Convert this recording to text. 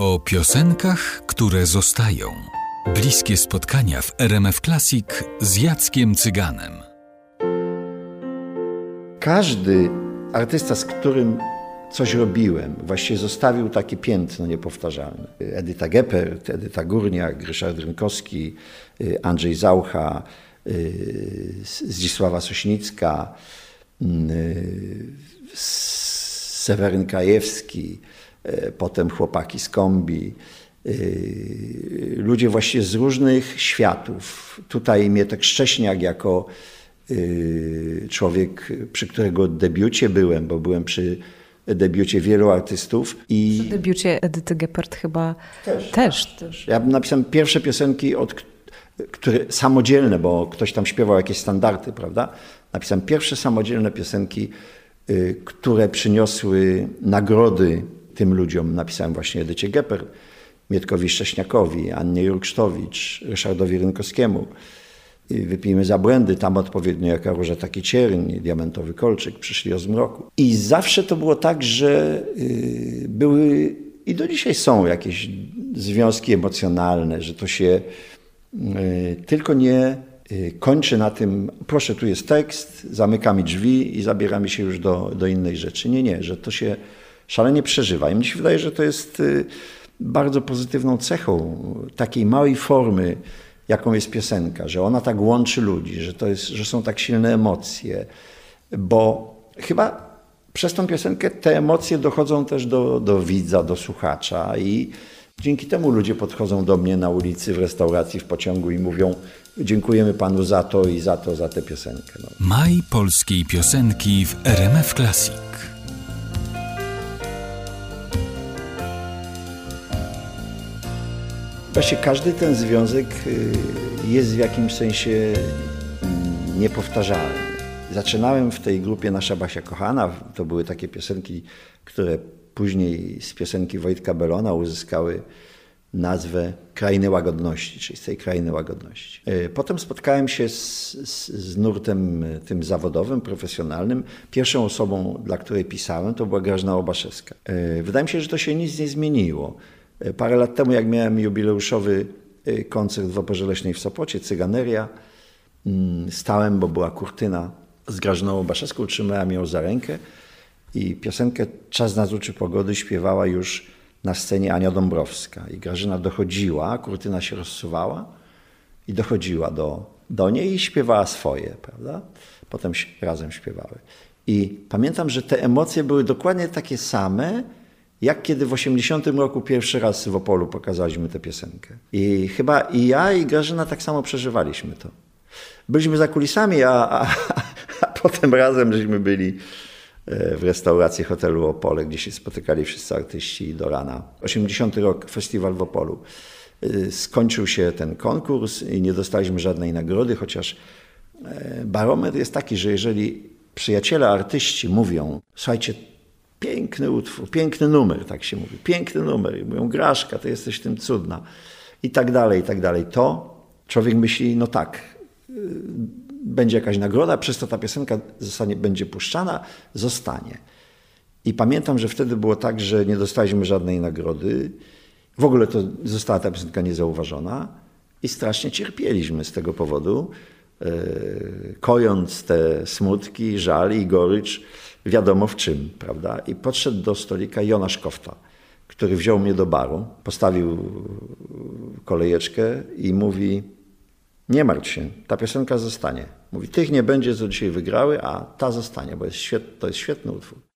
O piosenkach, które zostają. Bliskie spotkania w RMF Classic z Jackiem Cyganem. Każdy artysta, z którym coś robiłem, właściwie zostawił takie piętno niepowtarzalne. Edyta Geppert, Edyta Górniak, Ryszard Rynkowski, Andrzej Zaucha, Zdzisława Sośnicka, Seweryn Krajewski, potem chłopaki z kombi. Ludzie właściwie z różnych światów. Tutaj Mietek Szcześniak jako człowiek, przy którego debiucie byłem, bo byłem przy debiucie wielu artystów. I przy debiucie Edyty Geppert chyba też. też, też. Ja napisałem pierwsze piosenki, od, które samodzielne, bo ktoś tam śpiewał jakieś standardy, prawda? Napisałem pierwsze samodzielne piosenki, które przyniosły nagrody tym ludziom. Napisałem właśnie Edycie Geppert, Mietkowi Szcześniakowi, Annie Jurksztowicz, Ryszardowi Rynkowskiemu. Wypijmy za błędy, tam odpowiednio jaka róża taki cierń, diamentowy kolczyk, przyszli o zmroku. I zawsze to było tak, że były i do dzisiaj są jakieś związki emocjonalne, że to się tylko nie kończy na tym, proszę, tu jest tekst, zamykamy drzwi i zabieramy się już do, do innej rzeczy. Nie, nie, że to się szalenie przeżywa. I mi się wydaje, że to jest bardzo pozytywną cechą takiej małej formy, jaką jest piosenka, że ona tak łączy ludzi, że, to jest, że są tak silne emocje, bo chyba przez tą piosenkę te emocje dochodzą też do, do widza, do słuchacza i dzięki temu ludzie podchodzą do mnie na ulicy, w restauracji, w pociągu i mówią dziękujemy panu za to i za to, za tę piosenkę. No. Maj polskiej piosenki w RMF Classic. Właśnie każdy ten związek jest w jakimś sensie niepowtarzalny. Zaczynałem w tej grupie Nasza Basia Kochana. To były takie piosenki, które później z piosenki Wojtka Belona uzyskały nazwę Krainy Łagodności, czyli z tej Krainy Łagodności. Potem spotkałem się z, z, z, nurtem tym zawodowym, profesjonalnym. Pierwszą osobą, dla której pisałem, to była Grażna Obaszewska. Wydaje mi się, że to się nic nie zmieniło. Parę lat temu, jak miałem jubileuszowy koncert w Operze Leśnej w Sopocie, Cyganeria, stałem, bo była kurtyna z Grażyną Obaszewską, trzymałem ją za rękę i piosenkę Czas na zuczy pogody śpiewała już na scenie Ania Dąbrowska. I Grażyna dochodziła, kurtyna się rozsuwała i dochodziła do, do niej i śpiewała swoje, prawda? Potem razem śpiewały. I pamiętam, że te emocje były dokładnie takie same, jak kiedy w 80 roku pierwszy raz w Opolu pokazaliśmy tę piosenkę. I chyba i ja, i Grażyna tak samo przeżywaliśmy to. Byliśmy za kulisami, a, a, a potem razem żeśmy byli w restauracji hotelu Opole, gdzie się spotykali wszyscy artyści do rana. 80 rok, festiwal w Opolu. Skończył się ten konkurs i nie dostaliśmy żadnej nagrody, chociaż barometr jest taki, że jeżeli przyjaciele artyści mówią, słuchajcie, piękny utwór, piękny numer, tak się mówi, piękny numer. I mówią, Graszka, ty jesteś tym cudna. I tak dalej, i tak dalej. To człowiek myśli, no tak, będzie jakaś nagroda, przez to ta piosenka zostanie, będzie puszczana, zostanie. I pamiętam, że wtedy było tak, że nie dostaliśmy żadnej nagrody. W ogóle to została ta piosenka niezauważona i strasznie cierpieliśmy z tego powodu, kojąc te smutki, żal i gorycz wiadomo w czym, prawda? I podszedł do stolika Jonasz Kofta, który wziął mnie do baru, postawił kolejeczkę i mówi, nie martw się, ta piosenka zostanie. Mówi, tych nie będzie, co dzisiaj wygrały, a ta zostanie, bo jest świet, to jest świetny utwór.